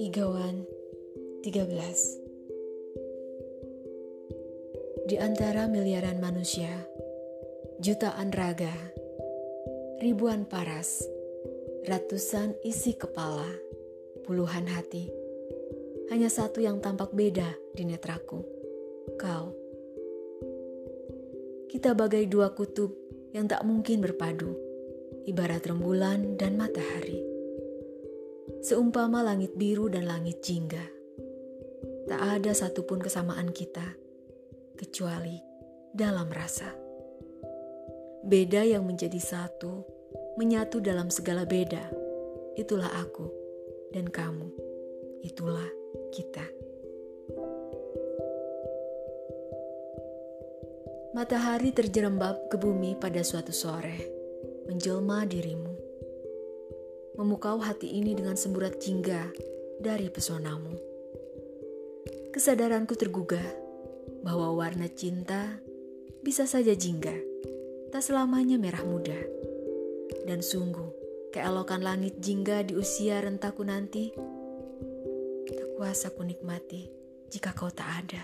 Igawan 13 Di antara miliaran manusia, jutaan raga, ribuan paras, ratusan isi kepala, puluhan hati, hanya satu yang tampak beda di netraku, kau. Kita bagai dua kutub yang tak mungkin berpadu, ibarat rembulan dan matahari seumpama langit biru dan langit jingga. Tak ada satupun kesamaan kita, kecuali dalam rasa. Beda yang menjadi satu, menyatu dalam segala beda. Itulah aku dan kamu. Itulah kita. Matahari terjerembab ke bumi pada suatu sore, menjelma dirimu memukau hati ini dengan semburat jingga dari pesonamu. Kesadaranku tergugah bahwa warna cinta bisa saja jingga, tak selamanya merah muda. Dan sungguh, keelokan langit jingga di usia rentaku nanti, tak kuasa ku nikmati jika kau tak ada.